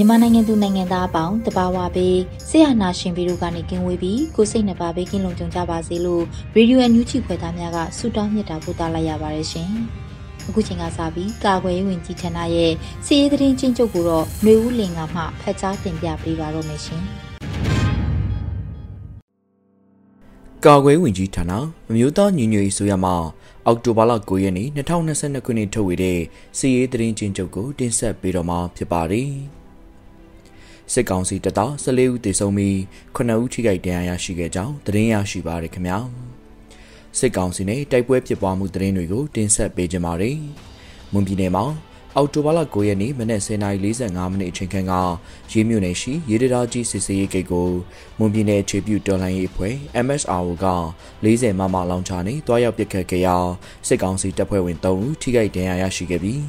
မြန်မာနိုင်ငံသူနိုင်ငံသားအပေါင်းတဘာဝပေးဆရာနာရှင်ပြီးတို့ကနေကင်းဝေးပြီးကိုစိတ်နှပါပေးကင်းလုံခြုံကြပါစေလို့ရေဒီယိုအန်ယူချီခွဲသားများကဆုတောင်းမြတ်တာပို့သလိုက်ရပါတယ်ရှင်။အခုချိန်ကစပြီးကာကွယ်ရေးဝန်ကြီးဌာနရဲ့စီးရေးသတင်းချင်းချုပ်ကိုတော့ຫນွေဦးလင်ကမှဖတ်ကြားတင်ပြပေးပါတော့မယ်ရှင်။ကာကွယ်ဝင်ကြီးဌာနအမျိုးသားညီညွတ်ရေးဆိုရမှာအောက်တိုဘာလ9ရက်နေ့2022ခုနှစ်ထုတ်ဝေတဲ့စီးရေးသတင်းချင်းချုပ်ကိုတင်ဆက်ပေးတော့မှာဖြစ်ပါတယ်။ စစ်ကောင်စီတပ်သား14ဦးသေဆုံးပြီး9ဦးထိခိုက်ဒဏ်ရာရရှိခဲ့ကြောင်းသတင်းရရှိပါရခင်ဗျာစစ်ကောင်စီနဲ့တိုက်ပွဲဖြစ်ပွားမှုသတင်းတွေကိုတင်ဆက်ပေးကြပါမယ်မွန်ပြည်နယ်မှာအောက်တိုဘာလ9ရက်နေ့မနက်10:45မိနစ်အချိန်ခန့်ကရေးမြို့နယ်ရှိရေဒရာကြီးစစ်စေးရေးဂိတ်ကိုမွန်ပြည်နယ်ခြေပြုတော်လှန်ရေးအဖွဲ့ MSRO က40မမလောင်ချာနေတွားရောက်ပစ်ခတ်ခဲ့ရာစစ်ကောင်စီတပ်ဖွဲ့ဝင်3ဦးထိခိုက်ဒဏ်ရာရရှိခဲ့ပြီး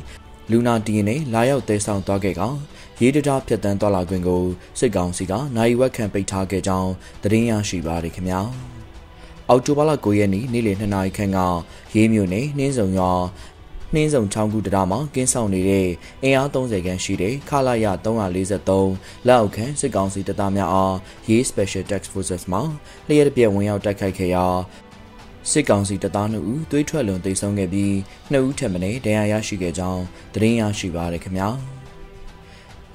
လူနာတီးနဲ့လာရောက်တဲဆောင်သွားခဲ့က ရေးတတားဖြတ်တန်းသွားလာခွင့်ကိုစစ်ကောင်စီကနိုင်ဝက်ခံပိတ်ထားခဲ့ကြောင်းသတင်းရရှိပါရခင်ဗျာအောက်တိုဘာလ9ရက်နေ့နေ့လယ်2နာရီခန့်ကရေးမြို့နယ်နှင်းစုံရွာနှင်းစုံချောင်းကူတရမှာကင်းဆောင်နေတဲ့အင်အား30ခန်းရှိတဲ့ခလာရ343လက်အောက်ခံစစ်ကောင်စီတပ်သားများအားရေး Special Task Forces မှလျှက်တပြက်ဝင်ရောက်တိုက်ခိုက်ခဲ့ရာစစ်ကောင်စီတပ်သား2ဦးသွေးထွက်လွန်တိတ်ဆုံးခဲ့ပြီး2ဦးထပ်မံဒဏ်ရာရရှိခဲ့ကြောင်းသတင်းရရှိပါရခင်ဗျာ။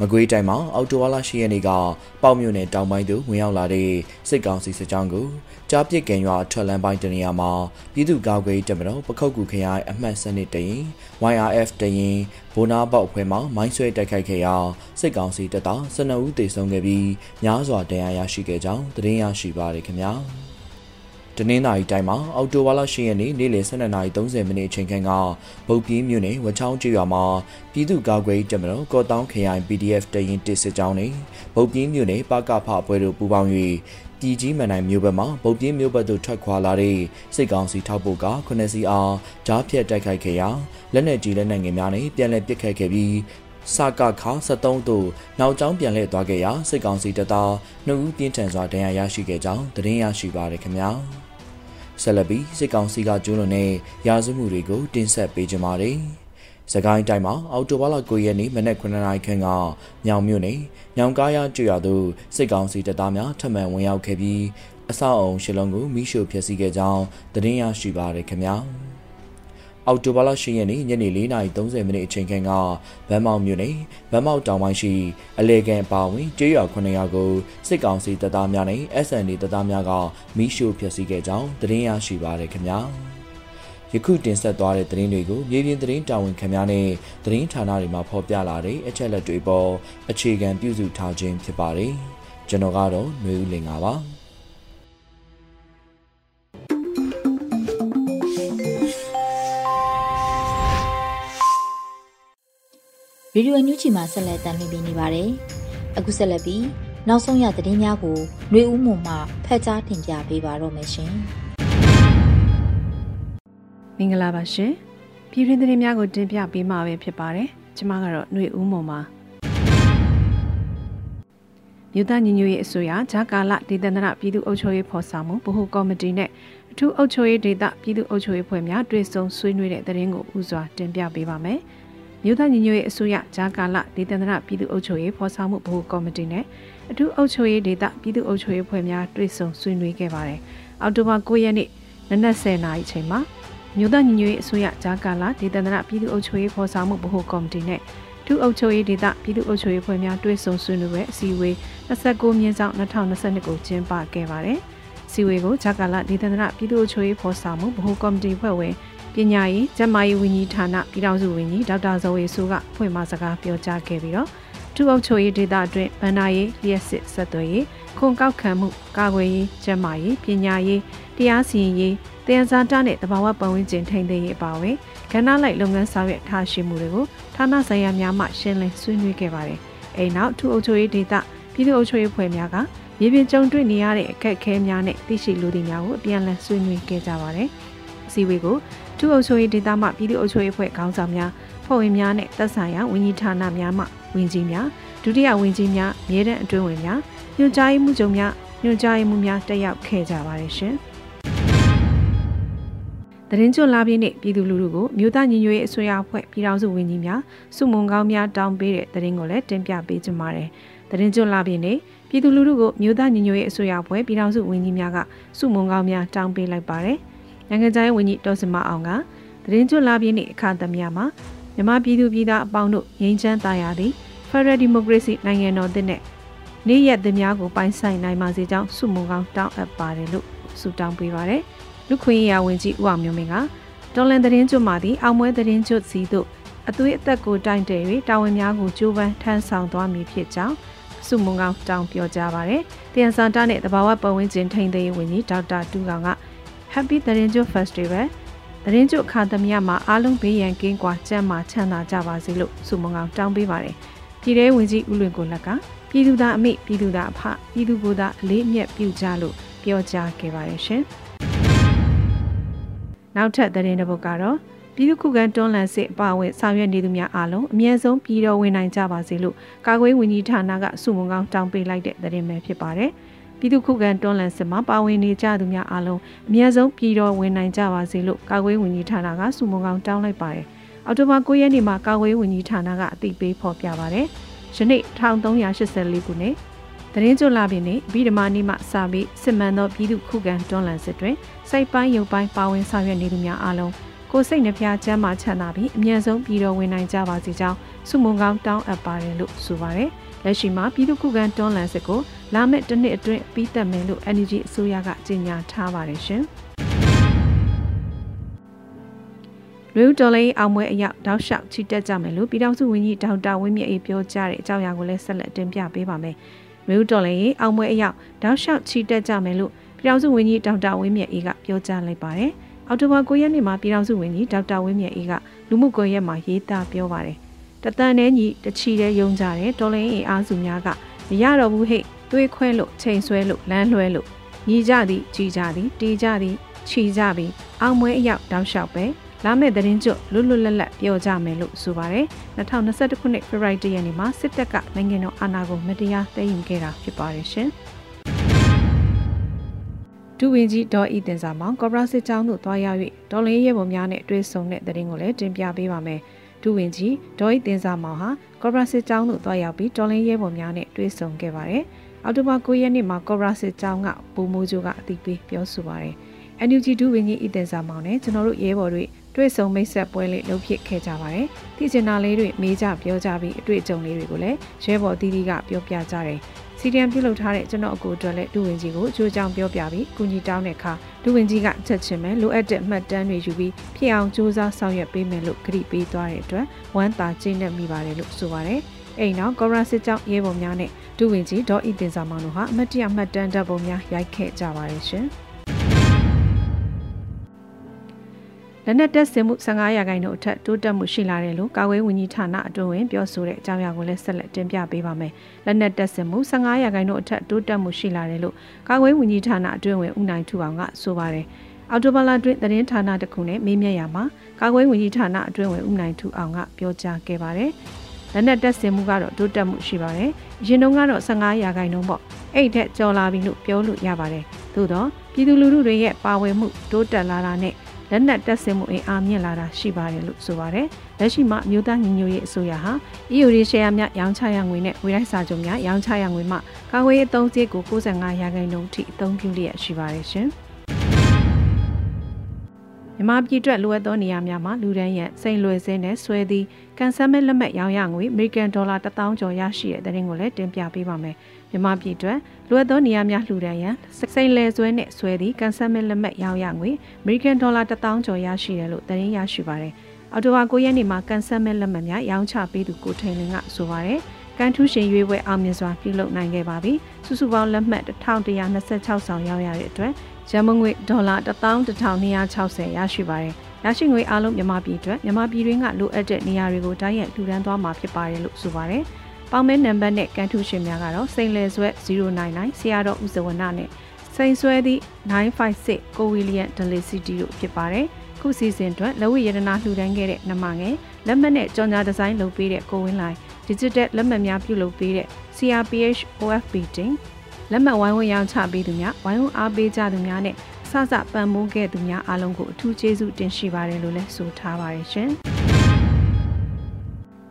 မကွေးတိုင်းမှာအော်တိုဝါလာရှိရနေကပေါ့မြို့နယ်တောင်ပိုင်းသို့ဝင်ရောက်လာတဲ့စစ်ကောင်စီစစ်ကြောင်းကိုကြားပစ်ကန်ရွာထွက်လန်းပိုင်းတနေရာမှာပြည်သူ့ကာကွယ်တပ်မတော်ပခုတ်ကူခရိုင်အမှတ်စနစ်တရင် YRF တရင်ဘိုနာပေါက်ဖွဲ့မှမိုင်းဆွဲတိုက်ခိုက်ခဲ့ရာစစ်ကောင်စီတပ်သား12ဦးသေဆုံးခဲ့ပြီးများစွာဒဏ်ရာရရှိခဲ့ကြောင်းသတင်းရရှိပါရခင်ဗျာ။ တနင်္သာရီတိုင်းမှာအော်တိုဝါလာရှိရက်နေ့နေ့လယ်12:30မိနစ်အချိန်ခန့်ကဗုတ်ပြင်းမြို့နယ်ဝချောင်းကျွော်မှာပြည်သူ့ကာကွယ်တပ်မတော်ကော့တောင်းခရိုင် PDF တရင်တစ်စစ်ကြောင်းနဲ့ဗုတ်ပြင်းမြို့နယ်ပကဖအဖွဲ့တို့ပူးပေါင်း၍ပြည်ကြီးမန်နိုင်မြို့ဘက်မှဗုတ်ပြင်းမြို့ဘက်သို့ထွက်ခွာလာတဲ့စစ်ကောင်စီထောက်ပို့က9စီအားဂျားဖြတ်တိုက်ခိုက်ခဲ့ရာလက်နက်ကြီးလက်နက်ငယ်များနဲ့ပြန်လည်ပစ်ခတ်ခဲ့ပြီးစကခ73တို့နောက်ကျောင်းပြန်လှည့်သွားခဲ့ရာစစ်ကောင်စီတပ်သား2ဦးပြင်းထန်စွာဒဏ်ရာရရှိခဲ့ကြောင်းသတင်းရရှိပါရခင်ဗျာ။ ဆက်လက်ပြီးစစ်ကောင်စီကကျူးလွန်တဲ့ရာဇဝမှုတွေကိုတင်ဆက်ပေးကြပါမယ်။စကိုင်းတိုင်းမှာအော်တိုဘာလ9ရက်နေ့မနက်9နာရီခန့်ကညောင်မြို့နယ်ညောင်ကားရကျွော်သို့စစ်ကောင်စီတပ်သားများထပ်မံဝင်ရောက်ခဲ့ပြီးအဆောက်အုံရှစ်လုံးကိုမိရှို့ဖျက်ဆီးခဲ့ကြောင်းသတင်းရရှိပါရခင်ဗျာ။ အောက်တိုဘာလ10ရက်နေ့ညနေ4:30မိနစ်အချိန်ခန့်ကဗန်းမောက်မြို့နယ်ဗန်းမောက်တောင်ပိုင်းရှိအလေကန်ပါဝင်ကျေးရွာ900ကိုစစ်ကောင်စီတပ်သားများနဲ့ SND တပ်သားများကမိရှို့ဖျက်ဆီးခဲ့ကြောင်းသတင်းရရှိပါရခင်ဗျာယခုတင်ဆက်သွားတဲ့သတင်းတွေကိုမြေပြင်သတင်းတာဝန်ခံများနဲ့သတင်းဌာနတွေမှာဖော်ပြလာတဲ့အချက်လက်တွေပေါ်အခြေခံပြုစုထားခြင်းဖြစ်ပါတယ်ကျွန်တော်ကတော့ຫນွေဦးလင်ပါ ရေဒီယိုညူချီမှာဆက်လက်တင်ပြနေပါတယ်။အခုဆက်လက်ပြီးနောက်ဆုံးရသတင်းများကိုຫນွေဦးမွန်မှဖတ်ကြားတင်ပြပေးပါတော့မယ်ရှင်။မင်္ဂလာပါရှင်။ပြည်တွင်းသတင်းများကိုတင်ပြပေးမှာပဲဖြစ်ပါတယ်။ကျွန်မကတော့ຫນွေဦးမွန်ပါ။မြို့သားညီညွတ်ရေးအစိုးရဂျာကာလဒေသန္တရပြည်သူ့အုပ်ချုပ်ရေးဖော်ဆောင်မှုဗဟိုကော်မတီနဲ့အထူးအုပ်ချုပ်ရေးဒေသပြည်သူ့အုပ်ချုပ်ရေးဖွဲ့များတွေ့ဆုံဆွေးနွေးတဲ့သတင်းကိုဥစွာတင်ပြပေးပါမယ်။ မြို့သားညီညွတ်ရေးအစိုးရဂျာကာလဒေသန္တရပြည်သူ့အုပ်ချုပ်ရေးဖော်ဆောင်မှုဗဟိုကော်မတီနဲ့အထူးအုပ်ချုပ်ရေးဒေသပြည်သူ့အုပ်ချုပ်ရေးဖွဲ့များတွေ့ဆုံဆွေးနွေးခဲ့ပါတယ်။အောက်တိုဘာ9ရက်နေ့နနက်10:00နာရီချိန်မှာမြို့သားညီညွတ်ရေးအစိုးရဂျာကာလာဒေသန္တရပြည်သူ့အုပ်ချုပ်ရေးဖော်ဆောင်မှုဗဟိုကော်မတီနဲ့ဒုအုပ်ချုပ်ရေးဒေသပြည်သူ့အုပ်ချုပ်ရေးဖွဲ့များတွဲဆုံဆွေးနွေးပွဲအစည်းအဝေး29မြင်းဆောင်2022ကိုကျင်းပခဲ့ပါတယ်။စီဝေကိုဂျာကာလာဒေသန္တရပြည်သူ့အုပ်ချုပ်ရေးဖော်ဆောင်မှုဗဟိုကော်မတီဖွဲ့ဝင် ပညာရေးကျန်းမာရေးဝန်ကြီးဌာနပြည်ထောင်စုဝန်ကြီးဒေါက်တာဇော်ဝေဆိုးကဖွင့်မစကားပြောကြားခဲ့ပြီးတော့ဒုအုပ်ချုပ်ရေးဒေသအတွင်းဗန္နာရေးလျှက်စစ်ဆက်သွယ်ရေးခွန်ကောက်ခံမှုကာကွယ်ရေးကျန်းမာရေးပညာရေးတရားစီရင်ရေးတရားစားတနဲ့တဘာဝပတ်ဝန်းကျင်ထိန်းသိမ်းရေးအပါအဝင်ကဏ္ဍလိုက်လုပ်ငန်းဆောင်ရွက်ထားရှိမှုတွေကိုဌာနဆိုင်ရာများမှရှင်းလင်းဆွေးနွေးခဲ့ပါတယ်။အဲနောက်ထုအုပ်ချုပ်ရေးဒေသပြည်သူ့အုပ်ချုပ်ရေးဖွဲ့များကမြေပြင်ကြုံတွေ့နေရတဲ့အခက်အခဲများနဲ့သိရှိလူတွေများကိုအပြန်အလှန်ဆွေးနွေးခဲ့ကြပါတယ်။အစည်းအဝေးကို ထုအုပ်ချုပ်ရေးဒေသမှပြည်သူ့အုပ်ချုပ်ရေးဖွဲ့ခေါင်းဆောင်များဖွဲ့ဝင်များနဲ့သက်ဆိုင်ရာဝန်ကြီးဌာနများမှဝန်ကြီးများဒုတိယဝန်ကြီးများမြေတန်းအတွင်းဝင်များညွှန်ကြားရေးမှူးချုပ်များညွှန်ကြားရေးမှူးများတက်ရောက်ခဲ့ကြပါတယ်ရှင်။တရင်ကျွလာပြည့်နေ့ပြည်သူလူထုကိုမြို့သားညီညွတ်ရေးအစိုးရအဖွဲ့ပြည်ထောင်စုဝန်ကြီးများစုမုံကောင်းများတောင်းပေးတဲ့တရင်ကိုလည်းတင်ပြပေးကြပါမယ်။တရင်ကျွလာပြည့်နေ့ပြည်သူလူထုကိုမြို့သားညီညွတ်ရေးအစိုးရအဖွဲ့ပြည်ထောင်စုဝန်ကြီးများကစုမုံကောင်းများတောင်းပေးလိုက်ပါတယ်။ နိုင်ငံခြားရေးဝန်ကြီးဒေါ်စမအောင်ကတရင်ကျွလာပြည့်နေ့အခါသမယမှာမြမပြည်သူပြည်သားအပေါင်းတို့ငြိမ်းချမ်းသာယာသည် Federal Democracy နိုင်ငံတော်သစ်နဲ့နေ့ရက်သများကိုပိုင်ဆိုင်နိုင်ပါစေကြောင်းဆုမွန်ကောင်းတောင်းအပ်ပါတယ်လို့ဆုတောင်းပေးပါတယ်။လူခွင့်ရဝန်ကြီးဦးအောင်မျိုးမင်းကဒေါ်လန်သတင်းကျွတ်မှသည်အောင်မွဲသတင်းကျွတ်စီတို့အသွေးအသက်ကိုတိုင်တယ်၍တာဝန်များကိုကြိုးပမ်းထမ်းဆောင်သွားမည်ဖြစ်ကြောင်းဆုမွန်ကောင်းတောင်းပြောကြားပါတယ်။တယန်စန်တာနဲ့တဘာဝပတ်ဝန်းကျင်ထိန်းသိမ်းရေးဝန်ကြီးဒေါက်တာတူကောင်က Happy သတင်းကျွတ် Festival သတင်းကျွတ်အခါသမယမှာအားလုံးဘေးရန်ကင်းကွာကျန်းမာချမ်းသာကြပါစေလို့ဆုမွန်ကောင်းတောင်းပေးပါတယ်။ပြည်ထောင်ဝင်ကြီးဦးလွင်ကိုလက်ကပြည်သူသားအမိပြည်သူသားအဖပြည်သူကိုယ်သားအလေးအမြတ်ပြုကြလို့ပြောကြားခဲ့ပါတယ်ရှင်။နောက်ထပ်သတင်းတစ်ပုဒ်ကတော့ပြည်သူ့ခုခံတွန်းလှန်စစ်အပါအဝင်ဆောင်ရွက်နေသူများအားလုံးအမြဲဆုံးပြည်တော်ဝင်နိုင်ကြပါစေလို့ကာကွယ်ဝန်ကြီးဌာနကစုမုံကောင်းတောင်းပေးလိုက်တဲ့သတင်းပဲဖြစ်ပါတယ်။ ပြည်သူ့ခုခံတွန်းလှန်စစ်မှာပါဝင်နေကြသူများအားလုံးအမြဲဆုံးပြည်တော်ဝင်နိုင်ကြပါစေလို့ကာကွယ်ဝန်ကြီးဌာနကစုမုံကောင်းတောင်းလိုက်ပါတယ်။အော်တိုဘာ9ရက်နေ့မှာကာကွယ်ဝန်ကြီးဌာနကအသိပေးဖော်ပြပါတယ်။ယနေ့1384ခုနှစ်တရင်ကျွလာပင်နှင့်ဗိဓမာနီမှစာပြီးစစ်မှန်သောပြည်သူခုခံတွန်းလှန်စစ်တွင်စိတ်ပိုင်းရုပ်ပိုင်းပါဝင်ဆောင်ရွက်နေသူများအားလုံးကိုစိတ်နှဖျားချမ်းသာချမ်းသာပြီးအမြန်ဆုံးပြည်တော်ဝင်နိုင်ကြပါစေကြောင်းဆုမွန်ကောင်းတောင်းအပ်ပါတယ်လို့ဆိုပါတယ်။ လက်ရှိမှာပြည်သူခုခံတွန်းလှန်စစ်ကိုလာမယ့်တစ်နှစ်အတွင်းပြီးသက်မယ်လို့ NUG အစိုးရကကြေညာထားပါတယ်ရှင်။လူတော်လေးအောင်ပွဲအရောက်တောက်လျှောက်ချီတက်ကြမယ်လို့ပြည်ထောင်စုဝန်ကြီးဒေါက်တာဝင်းမြတ်အေးပြောကြားတဲ့အကြောင်းအရာကိုလည်းဆက်လက်တင်ပြပေးပါမယ်။လူတော်လေးအောင်ပွဲအရောက်တောက်လျှောက်ချီတက်ကြမယ်လို့ပြည်ထောင်စုဝန်ကြီးဒေါက်တာဝင်းမြတ်အေးကပြောကြားလိုက်ပါတယ်။အောက်တိုဘာ9ရက်နေ့မှာပြည်ထောင်စုဝန်ကြီးဒေါက်တာဝင်းမြတ်အေးကလူမှုကွန်ရက်မှာရေးသားပြောပါတယ်။ တတန်နဲ့ညီတချီတဲ့ယုံကြတယ်တော်လေးအင်အားစုများကမရတော့ဘူးဟဲ့သွေးခွဲလို့ချိန်ဆွဲလို့လမ်းလွှဲလို့ညီကြသည်ကြီးကြသည်တီးကြသည်ခြီကြပြီးအောင်မွဲအရောက်တောက်လျှောက်ပဲလာမယ့်သတင်းကျွတ်လွတ်လွတ်လပ်လပ်ပြောကြမယ်လို့ဆိုပါတယ်2021ခုနှစ်ဖေဖော်ဝါရီလရက်နေ့မှာစစ်တပ်ကနိုင်ငံတော်အာဏာကိုမတရားသိမ်းယူခဲ့တာဖြစ်ပါတယ်ရှင်ဒူဝင်ကြီးဒေါ်ဤတင်စာမောင်ကော်ပိုရာစစ်ကြောင်းတို့တွားရ၍ဒေါ်လင်းရဲပုံများနဲ့တွေ့ဆုံတဲ့သတင်းကိုလည်းတင်ပြပေးပါမယ် ဒူဝင်ကြီးဒေါ်ဤတင်စာမောင်ဟာကော်ပိုရာစစ်ကြောင်းတို့တွားရောက်ပြီးဒေါ်လင်းရဲပုံများနဲ့တွေ့ဆုံခဲ့ပါတယ်အော်တိုဘာ9ရက်နေ့မှာကော်ပိုရာစစ်ကြောင်းကဘူမိုးကျိုးကအသိပေးပြောဆိုပါတယ် NUG ဒူဝင်ကြီးဤတင်စာမောင်နဲ့ကျွန်တော်တို့ရဲဘော်တွေတွေ့ဆုံမိတ်ဆက်ပွဲလေးလုပ်ဖြစ်ခဲ့ကြပါတယ်။သိချင်တာလေးတွေမေးကြပြောကြပြီးအတွေ့အကြုံလေးတွေကိုလည်းရဲဘော်တီးတီးကပြောပြကြတယ်။ စီဒီအမ်ပြုလုပ်ထားတဲ့ကျွန်တော်အကူအတွက်လည်းဒူဝင်ကြီးကိုအကျိုးကြောင့်ပြောပြပြီးကုညီတောင်းတဲ့အခါဒူဝင်ကြီးကချက်ချင်းပဲလိုအပ်တဲ့မှတ်တမ်းတွေယူပြီးဖြစ်အောင်စူးစမ်းဆောင်ရွက်ပေးမယ်လို့ကြေပေးသွားတဲ့အတွက်ဝမ်းသာကျေနပ်မိပါတယ်လို့ဆိုပါတယ်။အိမ်နောက်ကော်ရာစစ်ကြောင့်ရဲဘော်များနဲ့ဒူဝင်ကြီးဒေါ်ဤတင်စာမောင်တို့ဟာအမတ်တရမှတ်တမ်းဓာတ်ပုံများရိုက်ခဲ့ကြပါတယ်ရှင်။ လက်နက်တက်ဆင်မှု15ရာခိုင်နှုန်းအထက်တိုးတက်မှုရှိလာတယ်လို့ကာကွယ်ဝန်ကြီးဌာနအတွင်းဝင်ပြောဆိုတဲ့အကြောင်းအရာကိုလည်းဆက်လက်တင်ပြပေးပါမယ်။လက်နက်တက်ဆင်မှု15ရာခိုင်နှုန်းအထက်တိုးတက်မှုရှိလာတယ်လို့ကာကွယ်ဝန်ကြီးဌာနအတွင်းဝင်ဦးနိုင်ထူအောင်ကဆိုပါတယ်။အော်တိုဘလာတွင်သတင်းဌာနတစ်ခုနဲ့မေးမြန်းရမှာကာကွယ်ဝန်ကြီးဌာနအတွင်းဝင်ဦးနိုင်ထူအောင်ကပြောကြားခဲ့ပါတယ်။လက်နက်တက်ဆင်မှုကတော့တိုးတက်မှုရှိပါတယ်။အရင်တုန်းကတော့15ရာခိုင်နှုန်းပေါ့။အဲ့ထက်ကျော်လာပြီလို့ပြောလို့ရပါတယ်။သို့တော့ပြည်သူလူထုတွေရဲ့ပါဝင်မှုတိုးတက်လာတာနဲ့ လက်နက်တပ်ဆင်မှုအင်အားမြင့်လာတာရှိပါတယ်လို့ဆိုပါတယ်။လက်ရှိမှာအမျိုးသားညီညွတ်ရေးအစိုးရဟာ EU ရေရှယ်ယာများရောင်းချရငွေနဲ့ဝေလိုက်စာချုပ်များရောင်းချရငွေမှကာကွယ်ရေးအသုံးစရိတ်ကို65ရာခိုင်နှုန်းထိအသုံးပြုလျက်ရှိပါတယ်ရှင်။မြန်မာပြည်အတွက်လိုအပ်သောနေရာများမှာလူဒန်းရန်စိန်လွယ်စင်းနဲ့ဆွဲသည့်ကန်ဆယ်မဲ့လက်မှတ်ရောင်းရငွေအမေရိကန်ဒေါ်လာ1000ကျော်ရရှိတဲ့တဲ့ရင်ကိုလည်းတင်ပြပေးပါမယ်။မြန်မာပြည်အတွက် လိုအပ်သောနေရာများလှူဒန်းရန်စိန်လဲဆွဲနဲ့ဆွဲသည့်ကန်ဆယ်မဲ့လက်မှတ်ရောင်းရငွေအမေရိကန်ဒေါ်လာ1000ကျော်ရရှိတယ်လို့တဲ့ရင်ရရှိပါတယ်။အော်တိုဝါ9ရက်နေ့မှာကန်ဆယ်မဲ့လက်မှတ်များရောင်းချပေးသူကိုထိန်လင်းကဆိုပါတယ်။ကန်ထူးရှင်ရွေးပွဲအောင်မြင်စွာပြုလုပ်နိုင်ခဲ့ပါပြီ။စုစုပေါင်းလက်မှတ်1126ဆောင်ရောင်းရတဲ့အတွက်ရန်မုံငွေဒေါ်လာ11260ရရှိပါတယ်။ရရှိငွေအလုံးမြန်မာပြည်အတွက်မြန်မာပြည်တွင်းကလိုအပ်တဲ့နေရာတွေကိုတိုက်ရိုက်လှူဒန်းသွားမှာဖြစ်ပါတယ်လို့ဆိုပါတယ်။ ပေါင်မဲနံပါတ်နဲ့ကန်ထူးရှင်များကတော့စိန်လယ်ဆွဲ099ဆရာတော်ဦးဇဝနနဲ့စိန်ဆွဲသည့်956ကိုဝီလီယံဒလီစီတီတို့ဖြစ်ပါတယ်။ခုစီစဉ်အတွက်လက်ဝိရတနာလှူဒန်းခဲ့တဲ့နမငယ်လက်မှတ်နဲ့ကြော်ညာဒီဇိုင်းလုပ်ပေးတဲ့ကိုဝင်းလိုင်း digital လက်မှတ်များပြုလုပ်ပေးတဲ့ CRPH OFB Team လက်မှတ်ဝိုင်းဝန်းရောင်းချပေးသူများဝိုင်းဝန်းအားပေးကြသူများနဲ့ဆဆပံ့ပိုးခဲ့သူများအားလုံးကိုအထူးကျေးဇူးတင်ရှိပါတယ်လို့လည်းဆိုထားပါတယ်ရှင်။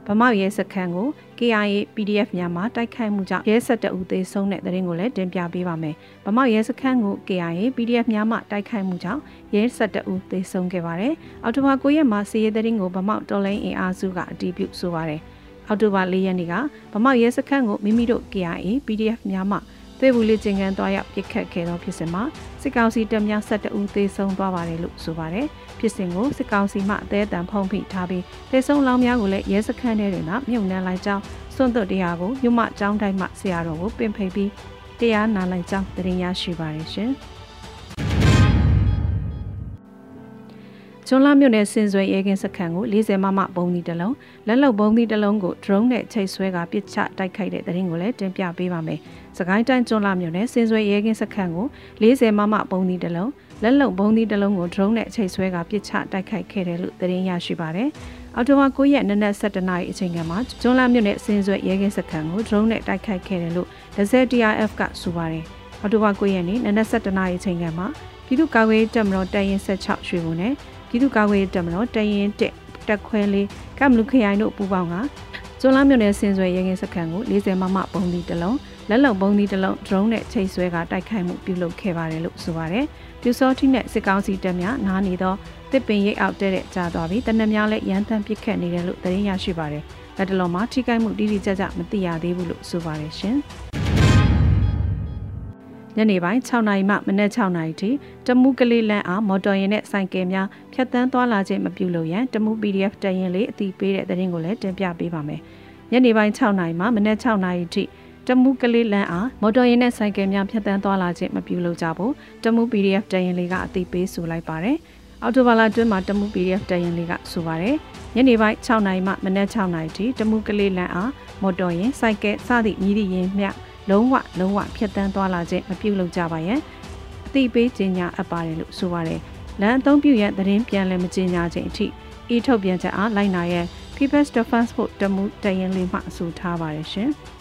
ဗမောက်ရဲစခန်းကို KIA PDF များမှတိုက်ခိုက်မှုကြောင့်ရဲဆက်တအူသေးဆုံးတဲ့သတင်းကိုလည်းတင်ပြပေးပါမယ်။ဗမောက်ရဲစခန်းကို KIA PDF များမှတိုက်ခိုက်မှုကြောင့်ရဲဆက်တအူသေးဆုံးခဲ့ပါတယ်။အော်တိုဘာ9ရက်မှာစီရဲသတင်းကိုဗမောက်တော်လိုင်းအင်အားစုကအတည်ပြုဆိုပါတယ်။အော်တိုဘာ4ရက်နေ့ကဗမောက်ရဲစခန်းကိုမိမိတို့ KIA PDF များမှ သွေးဘူးလေးကျင်ကန်သွားရောက်ပြစ်ခတ်ခဲ့သောဖြစ်စဉ်မှာစစ်ကောင်စီတပ်များ12ဦးသေဆုံးသွားပါတယ်လို့ဆိုပါတယ်။ဖြစ်စဉ်ကိုစစ်ကောင်စီမှအသေးအတန်ဖုံးဖိထားပြီးသေဆုံးလောင်းများကိုလည်းရဲစခန်းထဲတွင်ကမြုပ်နှံလိုက်ကြောင်းစွန့်သွတ်တရားကိုညမကျောင်းတိုင်းမှဆရာတော်ကိုပင်ဖိတ်ပြီးတရားနာလိုက်ကြောင်းတင်ရရှိပါတယ်ရှင်။ကျွန်းလာမြို့နယ်စင်စွဲရဲကင်းစခန်းကို40မမဘုံဒီတလုံးလက်လုံဘုံဒီတလုံးကို drone နဲ့ချိတ်ဆွဲကပစ်ချတိုက်ခိုက်တဲ့တဲ့ရင်ကိုလည်းတင်ပြပေးပါမယ်။ စကိုင်းတိုင်းကျွန်းလာမြို့နယ်စင်စွဲရဲကင်းစခန်းကို40မမဘုံဒီတလုံးလက်လုံဘုံဒီတလုံးကို drone နဲ့ချိတ်ဆွဲကပစ်ချတိုက်ခိုက်ခဲ့တယ်လို့သတင်းရရှိပါတယ်။အော်တိုဝါ9ရက်နနက်7:00နာရီအချိန်ကမှကျွန်းလာမြို့နယ်စင်စွဲရဲကင်းစခန်းကို drone နဲ့တိုက်ခိုက်ခဲ့တယ်လို့ Desert TRF ကဆိုပါတယ်။အော်တိုဝါ9ရက်နေ့နနက်7:00နာရီအချိန်ကမှပြည်သူ့ကာကွယ်ရေးတပ်မတော်တပ်ရင်း16ရွှေဘုံနဲ့ပြည်သူ့ကာကွယ်ရေးတပ်မတော်တရင်တက်တက်ခွဲလေးကမ္မလူခရိုင်တို့ပူးပေါင်းကကျွန်းလာမြို့နယ်စင်စွယ်ရဲကင်းစခန်းကို40မမဘုံဒီတလုံး လက်လုံဘုံဒီတလုံး drone နဲ့ချိတ်ဆွဲကတိုက်ခိုက်မှုပြုလုပ်ခဲ့ပါတယ်လို့ဆိုပါတယ်။ပြူစောတိနဲ့စစ်ကောင်းစီတပ်များနားနေသောတစ်ပင်ရိပ်အောက်တဲ့တဲ့ကြာသွားပြီးတနက်များလည်းရန်တမ်းပစ်ခတ်နေတယ်လို့သတင်းရရှိပါတယ်။လက်တလုံးမှာထိခိုက်မှုတိတိကျကျမသိရသေးဘူးလို့ဆိုပါတယ်ရှင်။ညနေပိုင်း6နာရီမှမနက်6နာရီထိတမူးကလေးလန်းအားမော်တော်ယာဉ်နဲ့ဆိုင်ကယ်များဖြတ်တန်းသွားလာခြင်းမပြုလုပ်ရန်တမူး PDF တရင်လေးအတိပေးတဲ့သတင်းကိုလည်းတင်ပြပေးပါမယ်။ညနေပိုင်း6နာရီမှမနက်6နာရီထိ တမူးကလေးလန်းအားမော်တော်ယာဉ်နဲ့ဆိုင်ကယ်များဖြတ်တန်းသွားလာခြင်းမပြုလုပ်ကြဘူးတမူး PDF တရင်လေးကအတိပေးဆိုလိုက်ပါတယ်။အော်တိုဘာလာတွင်းမှာတမူး PDF တရင်လေးကဆိုပါတယ်။ညနေပိုင်း6နာရီမှမနက်6နာရီထိတမူးကလေးလန်းအားမော်တော်ယာဉ်ဆိုင်ကယ်စသည့်မြည်သည့်ယာဉ်မြလုံးဝလုံးဝဖြတ်တန်းသွားလာခြင်းမပြုလုပ်ကြပါရန်အသိပေးကြေညာအပ်ပါတယ်လို့ဆိုပါတယ်။လမ်းအသုံးပြုရန်သတင်းပြန်လည်မကြေညာခြင်းအထိဤထုတ်ပြန်ချက်အားလိုက်နာရန် People's Defense Force တမှုတရင်လေးမှအဆိုထားပါတယ်ရှင်။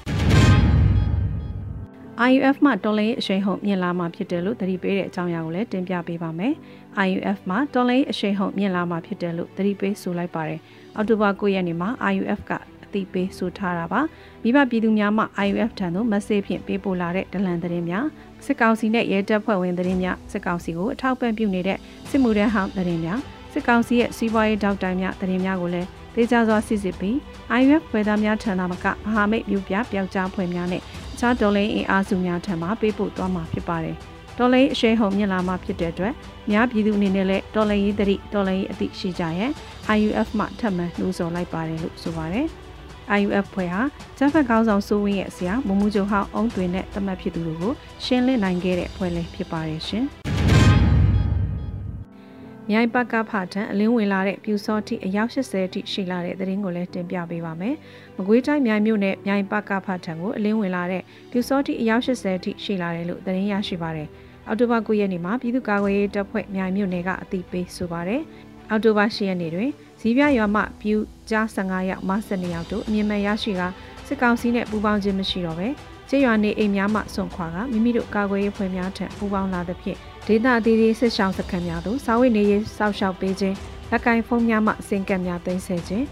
IUF မှတော်လိုင်းအရှိန်ဟုန်မြင့်လာမှာဖြစ်တယ်လို့သတိပေးတဲ့အကြောင်းအရာကိုလည်းတင်ပြပေးပါမယ်။ IUF မှတော်လိုင်းအရှိန်ဟုန်မြင့်လာမှာဖြစ်တယ်လို့သတိပေးဆိုလိုက်ပါတယ်။အောက်တိုဘာ9ရက်နေ့မှာ IUF ကသိပေးဆိုထားတာပါမိဘပြည်သူများမှ IUF ထံသို့မက်ဆေ့ဖြင့်ပေးပို့လာတဲ့ဒလန်သတင်းများစစ်ကောင်စီနဲ့ရဲတပ်ဖွဲ့ဝင်သတင်းများစစ်ကောင်စီကိုအထောက်ပံ့ပြုနေတဲ့စစ်မှုထမ်းဟောင်းသတင်းများစစ်ကောင်စီရဲ့စီးပွားရေးတောက်တိုင်များသတင်းများကိုလည်းဒေသစွာစစ်စစ်ပြီး IUF ဖွဲ့သားများထံသာမကမဟာမိတ်မြို့ပြပျောက်ကြားဖွဲ့များနဲ့အ ခြားဒေါ်လိန်အင်အားစုများထံမှပေးပို့သွားမှာဖြစ်ပါတယ်ဒေါ်လိန်အရှိန်ဟုန်မြင့်လာမှာဖြစ်တဲ့အတွက်များပြည်သူအနေနဲ့လည်းဒေါ်လိန်ရေးသတိဒေါ်လိန်ရေးအသည့်ရှိကြရဲ့ IUF မှထပ်မံနှိုးဆော်လိုက်ပါတယ်လို့ဆိုပါတယ်။ IUF ဖွဲ့ဟာဂျဖက်ကောင်းဆောင်စိုးဝင်းရဲ့ဆရာမမူဂျုံဟောင်းအုံးတွင်နဲ့တမတ်ဖြစ်သူတို့ကိုရှင်းလင်းနိုင်ခဲ့တဲ့ဖွဲ့လည်းဖြစ်ပါတယ်ရှင်။ မြိုင်ပကဖထံအလင်းဝင်လာတဲ့ပြူစောတိအယောက်80အထိရှိလာတဲ့သတင်းကိုလည်းတင်ပြပေးပါမယ်။မကွေးတိုင်းမြိုင်မြို့နယ်မြိုင်ပကဖထံကိုအလင်းဝင်လာတဲ့ပြူစောတိအယောက်80အထိရှိလာတယ်လို့သတင်းရရှိပါတယ်။အော်တိုဘာ9ရက်နေ့မှာပြည်သူ့ကာကွယ်ရေးတပ်ဖွဲ့မြိုင်မြို့နယ်ကအသိပေးဆိုပါတယ်။အော်တိုဘာ10ရက်နေ့တွင်ဇီးပြရွာမှပြူကြား15ယောက်မ12ယောက်တို့အမြင့်မဲ့ရရှိကစစ်ကောင်စီနဲ့ပူးပေါင်းခြင်းမရှိတော့ပဲကျေးရွာနေအိမ်များမှဆွန့်ခွာကမိမိတို့ကာကွယ်ရေးဖွဲ့များထံပူးပေါင်းလာသဖြင့် ဒေသအသီးသီးစစ်ဆောင်စခန်းများသို့စာဝိနေရေးစောက်ရှောက်ပေးခြင်းလက်ကင်ဖုန်းများမှစင်ကပ်များသိမ်းဆည်းခြင်း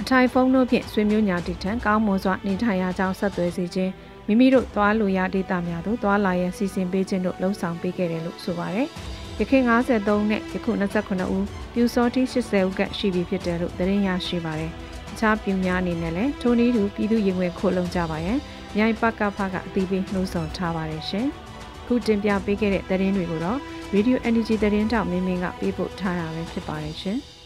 အထိုင်ဖုန်းတို့ဖြင့်ဆွေမျိုးညာတိထံကောင်းမွန်စွာနေထိုင်ရာကြောင်းဆက်သွယ်စေခြင်းမိမိတို့သွားလိုရာဒေသများသို့သွားလာရန်စီစဉ်ပေးခြင်းတို့လှုံ့ဆော်ပေးခဲ့တယ်လို့ဆိုပါတယ်။ရခိုင်53နဲ့ယခု29ဦးပြူစောတိ80ဦးကရှိပြီဖြစ်တယ်လို့သတင်းရရှိပါတယ်။အခြားပြူများအနေနဲ့လည်းထိုနည်းတူပြည်သူရင်ဝင်ခိုလုံကြပါရန်မြိုင်ပကဖကအသီးပေးနှိုးဆော်ထားပါတယ်ရှင်။ ခုတင်ပြပေးခဲ့တဲ့သတင်းတွေကိုတော့ Radio Energy သတင်းတောက်မင်းမင်းကပေးပို့ထားတာပဲဖြစ်ပါတယ်ရှင်။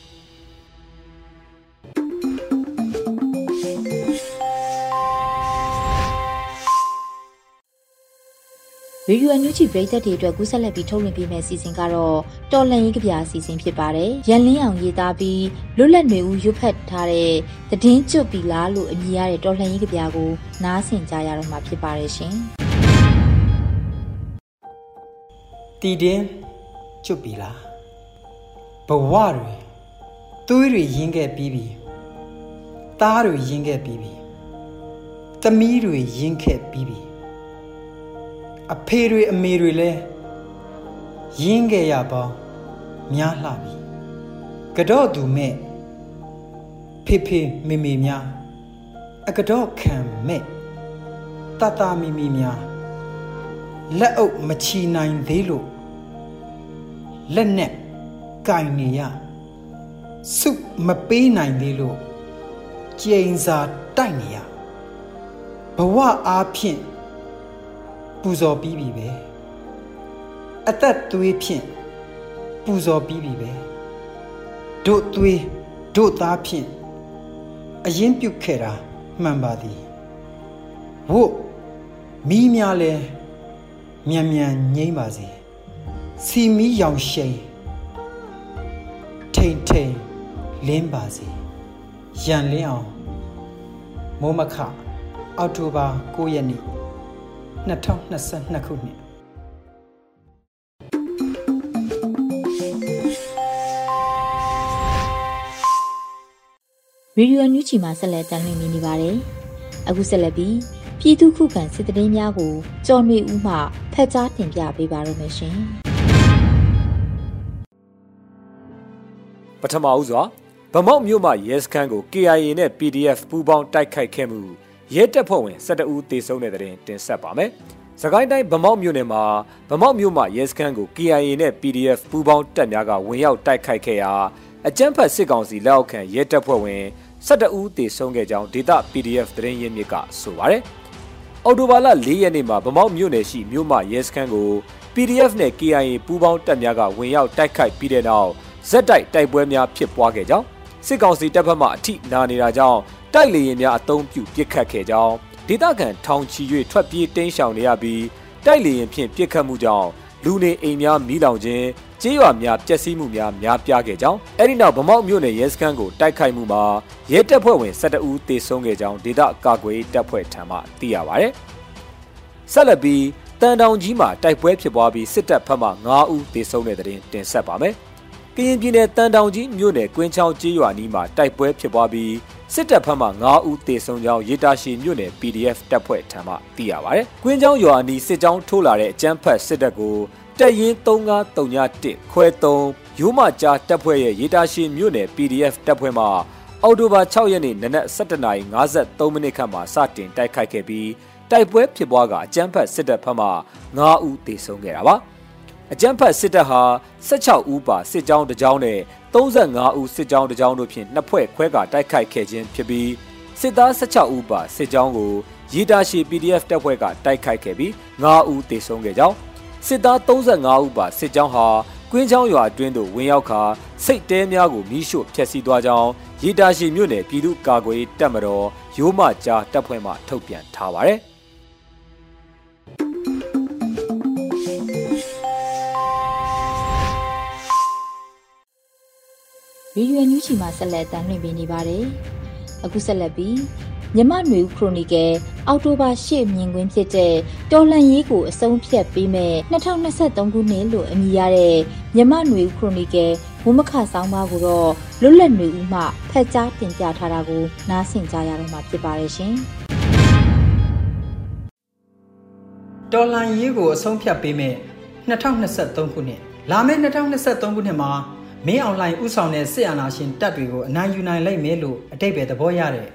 ရေဒီယိုအန်ယူဂျီပရိသတ်တွေအတွက်ကူးဆက်လက်ပြီးထုတ်လွှင့်ပေးမယ့်အစီအစဉ်ကတော့တော်လန်ရေးကြပြအစီအစဉ်ဖြစ်ပါတယ်။ရန်လင်းအောင်ရေးသားပြီးလွတ်လပ်နေဦးရွတ်ဖတ်ထားတဲ့သတင်းကျွတ်ပီလားလို့အမည်ရတဲ့တော်လန်ရေးကြပြကိုနားဆင်ကြရတော့မှာဖြစ်ပါတယ်ရှင်။ တည်တင်းကျွတ်ပီလားဘဝတွေသွေးတွေရင်းခဲ့ပြီးပြီ။သားတွေရင်းခဲ့ပြီးပြီ။သမီးတွေရင်းခဲ့ပြီးပြီ။အဖေတွေအမေတွေလည်းရင်းခဲ့ရပေါင်းများလှပြီကတော့သူမဲ့ဖေဖေမေမေများအကတော့ခံမဲ့တတမီမီများလက်အုပ်မချီနိုင်သေးလို့ လက်နဲ့ကင်နေရစုမပေးနိုင်သေးလို့ကြိမ်စာတိုက်နေရဘဝအားဖြင့်ပူဇော်ပြီးပြီပဲအသက်သွေးဖြင့်ပူဇော်ပြီးပြီပဲတို့သွေးတို့သားဖြင့်အရင်ပြုတ်ခဲ့တာမှန်ပါသည်ဝို့မိများလဲမြန်မြန်ငိမ့်ပါစေ စီမီရောင်ရှိန်ထိန်ထိန်လင်းပါစေရန်လင်းအောင်မိုးမခအောက်တိုဘာ9ရက်နေ့2022ခုနှစ်ရေဒီယိုညူချီမှာဆက်လက်တင်ပြနေပါတယ်။အခုဆက်လက်ပြီးပြည်သူခုခံစစ်တရင်များကိုကြော်နေဦးမှဖက်ကြားတင်ပြပေးပါရမရှင်။ ပထမဦးစွာဗမောက်မြို့မှရဲစခန်းကို KIA နဲ့ PDF ပူးပေါင်းတိုက်ခိုက်ခဲ့မှုရဲတပ်ဖွဲ့ဝင်12ဦးသေဆုံးတဲ့တဲ့တင်တင်ဆက်ပါမယ်။စကိုင်းတိုင်းဗမောက်မြို့နယ်မှာဗမောက်မြို့မှာရဲစခန်းကို KIA နဲ့ PDF ပူးပေါင်းတပ်များကဝင်ရောက်တိုက်ခိုက်ခဲ့ရာအကြမ်းဖက်စစ်ကောင်စီလက်အောက်ခံရဲတပ်ဖွဲ့ဝင်12ဦးသေဆုံးခဲ့ကြောင်းဒေသ PDF သတင်းရင်းမြစ်ကဆိုပါတယ်။အော်တိုဘာလ4ရက်နေ့မှာဗမောက်မြို့နယ်ရှိမြို့မရဲစခန်းကို PDF နဲ့ KIA ပူးပေါင်းတပ်များကဝင်ရောက်တိုက်ခိုက်ပြီးတဲ့နောက် ဇက်တိုက်တိုက်ပွဲများဖြစ်ပွားခဲ့ကြောင်းစစ်ကောင်စီတပ်ဖက်မှအထိနာနေတာကြောင့်တိုက်လေရင်များအုံပြုပစ်ခတ်ခဲ့ကြောင်းဒေသခံထောင်ချီ၍ထွက်ပြေးတင်းရှောင်နေရပြီးတိုက်လေရင်ဖြင့်ပစ်ခတ်မှုကြောင့်လူနေအိမ်များမီးလောင်ခြင်းကျေးရွာများပျက်စီးမှုများများပြားခဲ့ကြောင်းအဲဒီနောက်ဗမောက်မြို့နယ်ရဲစခန်းကိုတိုက်ခိုက်မှုမှာရဲတပ်ဖွဲ့ဝင်12ဦးသေဆုံးခဲ့ကြောင်းဒေသကာကွယ်တပ်ဖွဲ့ထံမှသိရပါဗျ။ဆက်လက်ပြီးတန်တောင်ကြီးမှာတိုက်ပွဲဖြစ်ပွားပြီးစစ်တပ်ဖက်မှ9ဦးသေဆုံးတဲ့တဲ့တင်တင်ဆက်ပါမယ်။ ကရင်ပြည်နယ်တန်တောင်ကြီးမြို့နယ်ကွင်းချောင်းကျေးရွာနီးမှာတိုက်ပွဲဖြစ်ပွားပြီးစစ်တပ်ဖက်မှ9ဦးသေဆုံးကြောင်းရေတာရှည်မြို့နယ် PDF တပ်ဖွဲ့ထံမှသိရပါဗျ။ကွင်းချောင်းရွာနီးစစ်ကြောင်းထိုးလာတဲ့အကြမ်းဖက်စစ်တပ်ကိုတက်ရင်3931ခွဲ3ရိုးမကြားတပ်ဖွဲ့ရဲ့ရေတာရှည်မြို့နယ် PDF တပ်ဖွဲ့မှအော်တိုဘာ6ရက်နေ့နနက်7:53မိနစ်ခန့်မှာစတင်တိုက်ခိုက်ခဲ့ပြီးတိုက်ပွဲဖြစ်ပွားကအကြမ်းဖက်စစ်တပ်ဖက်မှ9ဦးသေဆုံးခဲ့တာပါ အကြမ်းဖက်စစ်တပ်ဟာ16ဦးပါစစ်ကြောင်းတစ်ကြောင်းနဲ့35ဦးစစ်ကြောင်းတစ်ကြောင်းတို့ဖြင့်နှစ်ဖွဲ့ခွဲကာတိုက်ခိုက်ခဲ့ခြင်းဖြစ်ပြီးစစ်သား16ဦးပါစစ်ကြောင်းကိုရီတာရှီ PDF တပ်ဖွဲ့ကတိုက်ခိုက်ခဲ့ပြီး9ဦးသေဆုံးခဲ့ကြောင်းစစ်သား35ဦးပါစစ်ကြောင်းဟာကွင်းချောင်းရွာအတွင်းသို့ဝင်ရောက်ခါစိတ်တဲများကိုမိရှို့ဖျက်ဆီးသွားကြောင်းရီတာရှီမြို့နယ်ပြည်သူ့ကာကွယ်တပ်မတော်ရိုးမကြားတပ်ဖွဲ့မှထုတ်ပြန်ထားပါတယ် ရေဒီယိုညူချီမှာဆက်လက်တင်ပြနေပါတယ်။အခုဆက်လက်ပြီးမြမနွေဦးခရိုနီကယ်အောက်တိုဘာ8မြင်ကွင်းဖြစ်တဲ့တော်လန်ရေးကိုအဆုံးဖြတ်ပေးမဲ့2023ခုနှစ်လို့အမည်ရတဲ့မြမနွေဦးခရိုနီကယ်ဝမခဆောင်းပါးကိုတော့လွတ်လပ်နွေဦးမှဖက်ကြားတင်ပြထားတာကိုနားဆင်ကြရတော့မှာဖြစ်ပါတယ်ရှင်။တော်လန်ရေးကိုအဆုံးဖြတ်ပေးမဲ့2023ခုနှစ်လာမယ့်2023ခုနှစ်မှာ မင်းအောင်လှိုင်ဥဆောင်တဲ့စစ်အာဏာရှင်တပ်တွေကိုအနိုင်ယူနိုင်လိမ့်မယ်လို့အတိတ်ပဲသဘောရတဲ့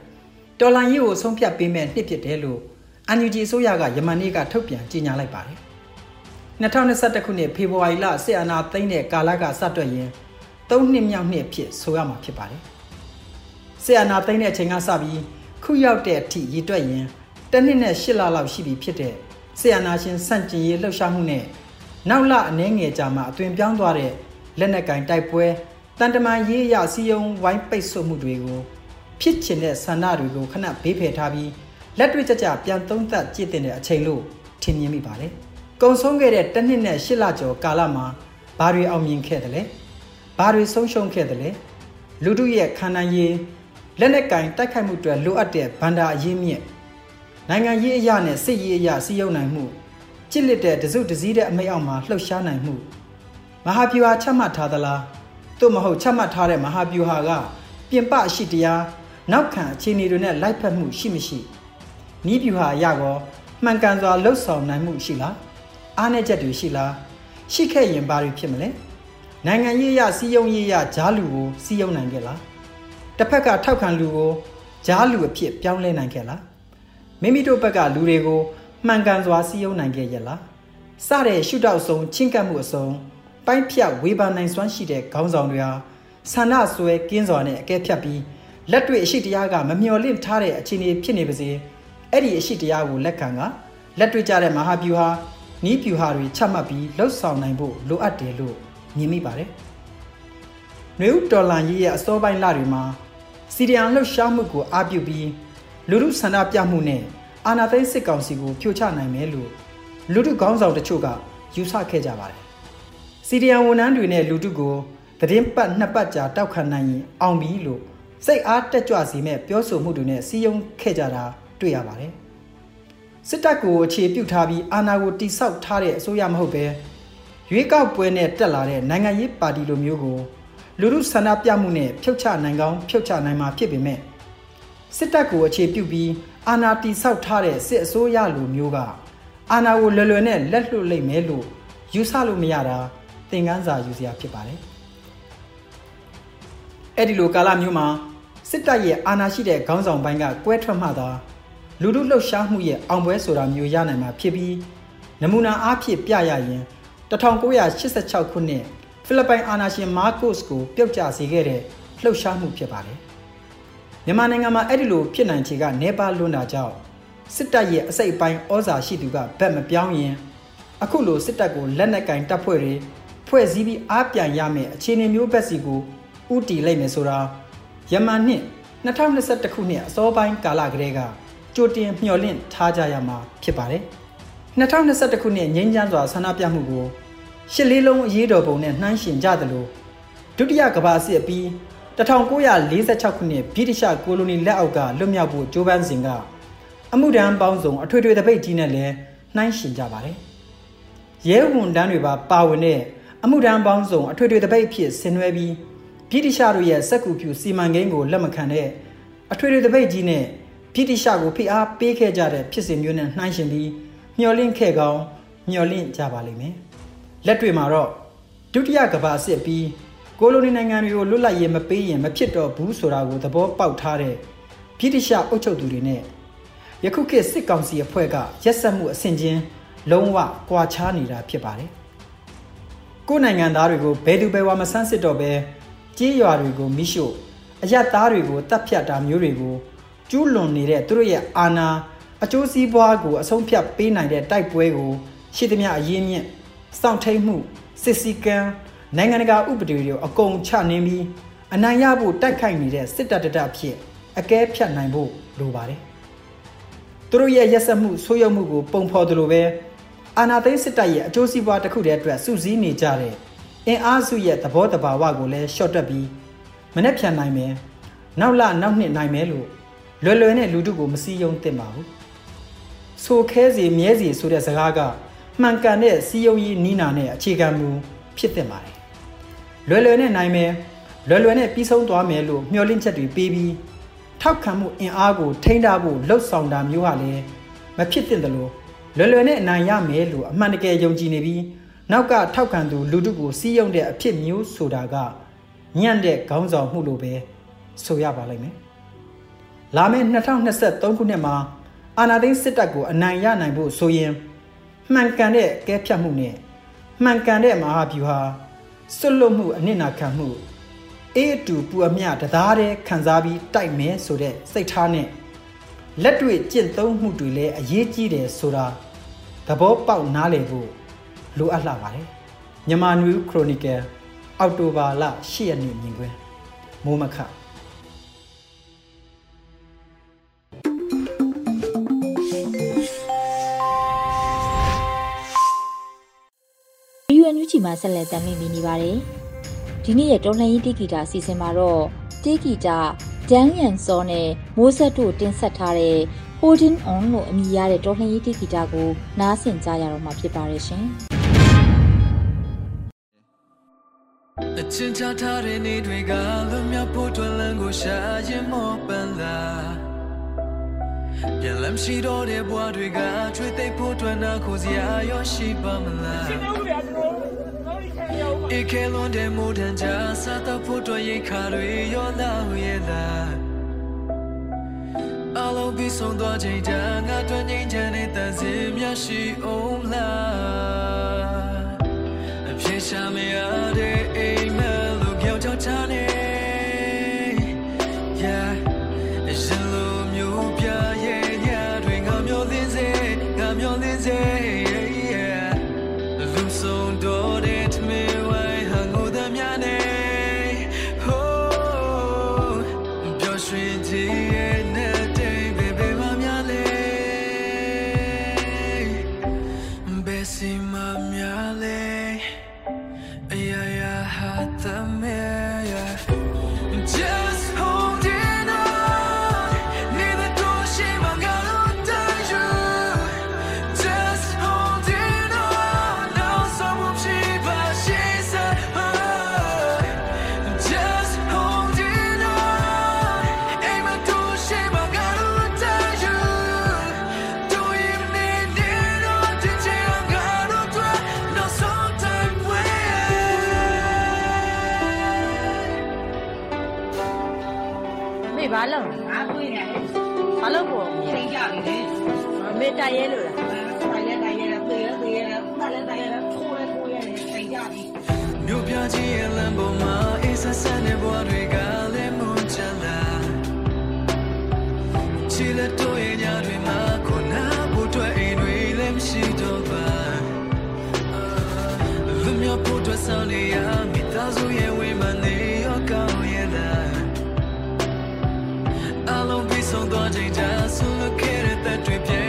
တော်လန်ရေးကိုဆုံးဖြတ်ပေးမဲ့နှစ်ဖြစ်တယ်လို့ NUG အစိုးရကယမန်နေ့ကထုတ်ပြန်ကြေညာလိုက်ပါတယ်။2021ခုနှစ်ဖေဖော်ဝါရီလစစ်အာဏာသိမ်းတဲ့ကာလကစတွက်ရင်3နှစ်မြောက်နှစ်ဖြစ်ဆိုရမှာဖြစ်ပါတယ်။စစ်အာဏာသိမ်းတဲ့အချိန်ကစပြီးခုရောက်တဲ့အထိရည်တွက်ရင်တစ်နှစ်နဲ့၈လလောက်ရှိပြီဖြစ်တဲ့စစ်အာဏာရှင်ဆန့်ကျင်ရေးလှုပ်ရှားမှုနဲ့နောက်လအနှဲငယ်ကြာမှအသွင်ပြောင်းသွားတဲ့ လက်နက်ကင်တိုက်ပွဲတန်တမာရေးရစီယုံဝိုင်းပိတ်ဆို့မှုတွေကိုဖြစ်ချင်တဲ့ဆန္ဒတွေကိုခဏဘေးဖယ်ထားပြီးလက်တွေ့ကြကြပြန်သုံးသပ်ကြည့်တဲ့အချိန်လို့ထင်မြင်မိပါတယ်။ကုံဆုံးခဲ့တဲ့တစ်နှစ်နဲ့၈လကျော်ကာလမှာဘာတွေအောင်မြင်ခဲ့တယ်လဲ။ဘာတွေဆုံးရှုံးခဲ့တယ်လဲ။လူတို့ရဲ့ခန္ဓာရည်လက်နက်ကင်တိုက်ခိုက်မှုတွေလိုအပ်တဲ့ဗန္ဒာအရင်းမြစ်နိုင်ငံရေးအရာနဲ့စစ်ရေးအရာစီယုံနိုင်မှုကြစ်လက်တဲ့တစုတစည်းတဲ့အမိတ်အောက်မှာလှုပ်ရှားနိုင်မှု မဟာဗျူဟာချမှတ်ထားသလားသို့မဟုတ်ချမှတ်ထားတဲ့မဟာဗျူဟာကပြင်ပရှိတရားနောက်ခံအခြေအနေတွေနဲ့လိုက်ဖက်မှုရှိမရှိနီးဗျူဟာအရကောမှန်ကန်စွာလှုပ်ဆောင်နိုင်မှုရှိလားအားနည်းချက်တွေရှိလားရှိခဲ့ရင်ဘာတွေဖြစ်မလဲနိုင်ငံရေးအရစီယုံရေးအရဂျားလူကိုစီယုံနိုင်ခဲ့လားတစ်ဖက်ကထောက်ခံလူကိုဂျားလူအဖြစ်ပြောင်းလဲနိုင်ခဲ့လားမိမိတို့ဘက်ကလူတွေကိုမှန်ကန်စွာစီယုံနိုင်ခဲ့ရဲ့လားစတဲ့ရှုထောက်ဆုံးချင်းကပ်မှုအစုံ ပိုင်းဖြတ်ဝေဖန်နိုင်စွမ်းရှိတဲ့ခေါင်းဆောင်တွေဟာဆန္ဒဆွဲကင်းစွာနဲ့အကဲဖြတ်ပြီးလက်တွေ့အရှိတရားကမမျော်လင့်ထားတဲ့အခြေအနေဖြစ်နေပါစေအဲ့ဒီအရှိတရားကိုလက်ခံကလက်တွေ့ကြတဲ့မဟာဗျူဟာနီးဗျူဟာတွေချမှတ်ပြီးလှုပ်ဆောင်နိုင်ဖို့လိုအပ်တယ်လို့မြင်မိပါတယ်။နှွေဦးတော်လန်ကြီးရဲ့အစောပိုင်းလတွေမှာစီရီယန်လှုပ်ရှားမှုကိုအားပြုပြီးလူမှုဆန္ဒပြမှုနဲ့အာဏာသိမ်းစစ်ကောင်စီကိုဖြိုချနိုင်မယ်လို့လူထုခေါင်းဆောင်တချို့ကယူဆခဲ့ကြပါတယ်။ စီရီယန်ဝန်ထမ်းတွေနဲ့လူထုကိုသတင်းပတ်နှစ်ပတ်ကြာတောက်ခံနိုင်ရင်အောင်ပြီလို့စိတ်အားတက်ကြွစေမဲ့ပြောဆိုမှုတွေနဲ့စီယုံခဲ့ကြတာတွေ့ရပါတယ်။စစ်တပ်ကိုအခြေပြုထားပြီးအာဏာကိုတိဆောက်ထားတဲ့အစိုးရမဟုတ်ပဲရွေးကောက်ပွဲနဲ့တက်လာတဲ့နိုင်ငံရေးပါတီလိုမျိုးကိုလူမှုဆန္ဒပြမှုနဲ့ဖြုတ်ချနိုင်ကောင်းဖြုတ်ချနိုင်မှာဖြစ်ပေမဲ့စစ်တပ်ကိုအခြေပြုပြီးအာဏာတိဆောက်ထားတဲ့စစ်အစိုးရလိုမျိုးကအာဏာကိုလွယ်လွယ်နဲ့လက်လွတ်လိုက်မယ်လို့ယူဆလို့မရတာ သင်ခန်းစာယူစရာဖြစ်ပါတယ်။အဲ့ဒီလိုကာလမျိုးမှာစစ်တပ်ရဲ့အာဏာရှိတဲ့ခေါင်းဆောင်ပိုင်းကကွဲထွက်မှသာလူလူလှုပ်ရှားမှုရဲ့အောင်ပွဲဆိုတာမျိုးရနိုင်မှာဖြစ်ပြီးနမူနာအားဖြင့်ပြရရင်1986ခုနှစ်ဖိလစ်ပိုင်အာဏာရှင်မာကိုစ်ကိုပြုတ်ကျစေခဲ့တဲ့လှုပ်ရှားမှုဖြစ်ပါတယ်။မြန်မာနိုင်ငံမှာအဲ့ဒီလိုဖြစ်နိုင်ခြေကနေပါလွန်းတာကြောင့်စစ်တပ်ရဲ့အစိတ်အပိုင်းဩဇာရှိသူကဗက်မပြောင်းရင်အခုလိုစစ်တပ်ကိုလက်နက်ကင်တပ်ဖွဲ့တွေ ဖွဲ့စည်းပြီးအားပြန်ရမယ်အခြေအနေမျိုးဘက်စီကိုဥတီလိုက်မယ်ဆိုတာယမန်နှစ်2021ခုနှစ်အစောပိုင်းကာလကလေးကကြိုတင်မျှော်လင့်ထားကြရမှာဖြစ်ပါတယ်။2021ခုနှစ်ငင်းချမ်းစွာဆန္ဒပြမှုကိုရှစ်လေးလုံးအရေးတော်ပုံနဲ့နှိုင်းယှဉ်ကြသလိုဒုတိယကမ္ဘာစစ်အပြီး1946ခုနှစ်ဗြိတိရှကိုလိုနီလက်အောက်ကလွတ်မြောက်ဖို့ကြိုးပမ်းစဉ်ကအမှုဒဏ်ပေါင်းစုံအထွေထွေတပိတ်ကြီးနဲ့လည်းနှိုင်းယှဉ်ကြပါတယ်။ရဲဝန်တန်းတွေပါပါဝင်တဲ့ အမှုဒဏ်ပေါင်းစုံအထွေထွေတပိတ်ဖြစ်ဆင်နွှဲပြီးဗြိတိရှတို့ရဲ့စက်ကူဖြူစီမံကိန်းကိုလက်မခံတဲ့အထွေထွေတပိတ်ကြီးနဲ့ဗြိတိရှကိုဖိအားပေးခဲ့ကြတဲ့ဖြစ်စဉ်မျိုးနဲ့နှိုင်းယှဉ်ပြီးမျှော်လင့်ခဲ့ကောင်းမျှော်လင့်ကြပါလိမ့်မယ်။လက်တွေ့မှာတော့ဒုတိယကမ္ဘာစစ်ပြီးကိုလိုနီနိုင်ငံတွေကိုလွတ်လပ်ရေးမပေးရင်မဖြစ်တော့ဘူးဆိုတာကိုသဘောပေါက်ထားတဲ့ဗြိတိရှအုပ်ချုပ်သူတွေနဲ့ယခုခေတ်စစ်ကောင်စီအဖွဲ့ကရက်စက်မှုအဆင့်ချင်းလုံးဝကွာခြားနေတာဖြစ်ပါတယ်။ ကိုယ်နိုင်ငံသားတွေကိုဘယ်သူပဲဝါမဆန်းစစ်တော့ပဲကြေးရွာတွေကိုမိရှို့အယက်သားတွေကိုတပ်ဖြတ်တာမျိုးတွေကိုကျူးလွန်နေတဲ့သူတို့ရဲ့အာဏာအကျိုးစီးပွားကိုအဆုံးဖြတ်ပေးနိုင်တဲ့တိုက်ပွဲကိုရှိသမျှအရင်းမြစ်စောင့်ထိန်မှုစစ်စည်းကမ်းနိုင်ငံတကာဥပဒေတွေကိုအကုန်ချနှင်းပြီးအနိုင်ရဖို့တိုက်ခိုက်နေတဲ့စစ်တပ်တတဖြစ်အကဲဖြတ်နိုင်ဖို့လိုပါတယ်သူတို့ရဲ့ရက်စက်မှုဆိုးရုံမှုကိုပုံဖော်သလိုပဲ အာနာသိန်းစစ်တပ်ရဲ့အကျိုးစီးပွားတစ်ခုတည်းအတွက်စုစည်းနေကြတဲ့အင်အားစုရဲ့သဘောတဘာဝကိုလည်းရှော့တက်ပြီးမနှက်ဖြန်နိုင်မယ်နောက်လနောက်နှစ်နိုင်မယ်လို့လွယ်လွယ်နဲ့လူတို့ကိုမစည်းယုံသင့်ပါဘူးဆိုခဲစီမြဲစီဆိုတဲ့စကားကမှန်ကန်တဲ့စီယုံကြီးနီးနာနဲ့အခြေခံမူဖြစ်သင့်ပါတယ်လွယ်လွယ်နဲ့နိုင်မယ်လွယ်လွယ်နဲ့ပြီးဆုံးသွားမယ်လို့မျှော်လင့်ချက်တွေပေးပြီးထောက်ခံမှုအင်အားကိုထိန်းထားဖို့လှုပ်ဆောင်တာမျိုးဟာလည်းမဖြစ်သင့်တယ်လို့ လွယ်လွယ်နဲ့အနိုင်ရမယ်လို့အမှန်တကယ်ယုံကြည်နေပြီးနောက်ကထောက်ခံသူလူထုကိုစီးယုံတဲ့အဖြစ်မျိုးဆိုတာကညံ့တဲ့ခေါင်းဆောင်မှုလို့ပဲဆိုရပါလိမ့်မယ်။လာမယ့်2023ခုနှစ်မှာအာဏာသိမ်းစစ်တပ်ကိုအနိုင်ရနိုင်ဖို့ဆိုရင်မှန်ကန်တဲ့ကဲဖြတ်မှုနဲ့မှန်ကန်တဲ့မဟာဗျူဟာစွတ်လွတ်မှုအနစ်နာခံမှုအေးအတူပူအမျှတသားတည်းခံစားပြီးတိုက်မယ်ဆိုတဲ့စိတ်ထားနဲ့ လက်တွေ့ကျင့်သုံးမှုတွေလည်းအရေးကြီးတယ်ဆိုတာသဘောပေါက်နားလည်ဖို့လိုအပ်လာပါတယ်မြန်မာနွေခရိုနီကယ်အောက်တိုဘာလ10ရက်နေ့မြင်ကွင်းမိုးမခဗီဒီယိုအန်ယူဂျီမှာဆက်လက်တင်ပြနေပါတယ်။ဒီနေ့ရဲ့တော်လှန်ရေးတေဂီတာအစီအစဉ်မှာတော့တေဂီတာ ဒန်ယန်စောနဲ့မိုးဆက်တို့တင်ဆက်ထားတဲ့ Holding On လို့အမည်ရတဲ့တော်လှန်ရေးတေဂီတာကိုနားဆင်ကြရတော့မှာဖြစ်ပါတယ်ရှင်။အချင်းချထားတဲ့နေတွေကလွန်မြောက်ဖို့တွင်လန်းကိုရှာရင်မောပန်းလာပြန်လမ်းရှိတော့တဲ့ဘဝတွေကချွေသိပ်ဖို့တွင်နာကိုစရာရောရှိပါမလား ဧကလွန်တဲ့မိုးတန်ကြစားတော့ဖို့တွင်ရိတ်ခါတွေရောလာရဲ့လားအလုံးပြီးဆုံးသွားချိန်တန်ငါတွင်ငိမ့်ချမ်းတဲ့တန်စင်များရှိအောင်လားအပြေရှာမရတဲ့အိမ်မက်လို့ကြောက်ကြောက်ချနေ Yeah ရှင်လိုမျိုးပြရဲ့ညတွေငါမျောလင်းစေငါမျောလင်းစေ ဘာလုပ်ဖို့ချိန်ကြပြီလေမေတိုက်ရဲလို့လားတိုင်းရတိုင်းရသေးရသေးရတာလည်းတိုင်းရထိုးလဲထိုးရတယ်ချိန်ကြပြီမြို့ပြကြီးရဲ့လမ်းပေါ်မှာအေးဆက်ဆက်တဲ့ဘဝတွေကလည်းမွန်ချလာချီလက်တို့ရဲ့ညတွေမှာခုနဖို့တွေ့အိမ်တွေလည်းမရှိတော့ပါလူမျိုးဖို့တွေ့ဆောင်နေရမိသားစုရဲ့ဝေးမှနေ ဆုံးသွားချိန်ကျဆူလို့ခဲ့တဲ့သက်တွေပြေ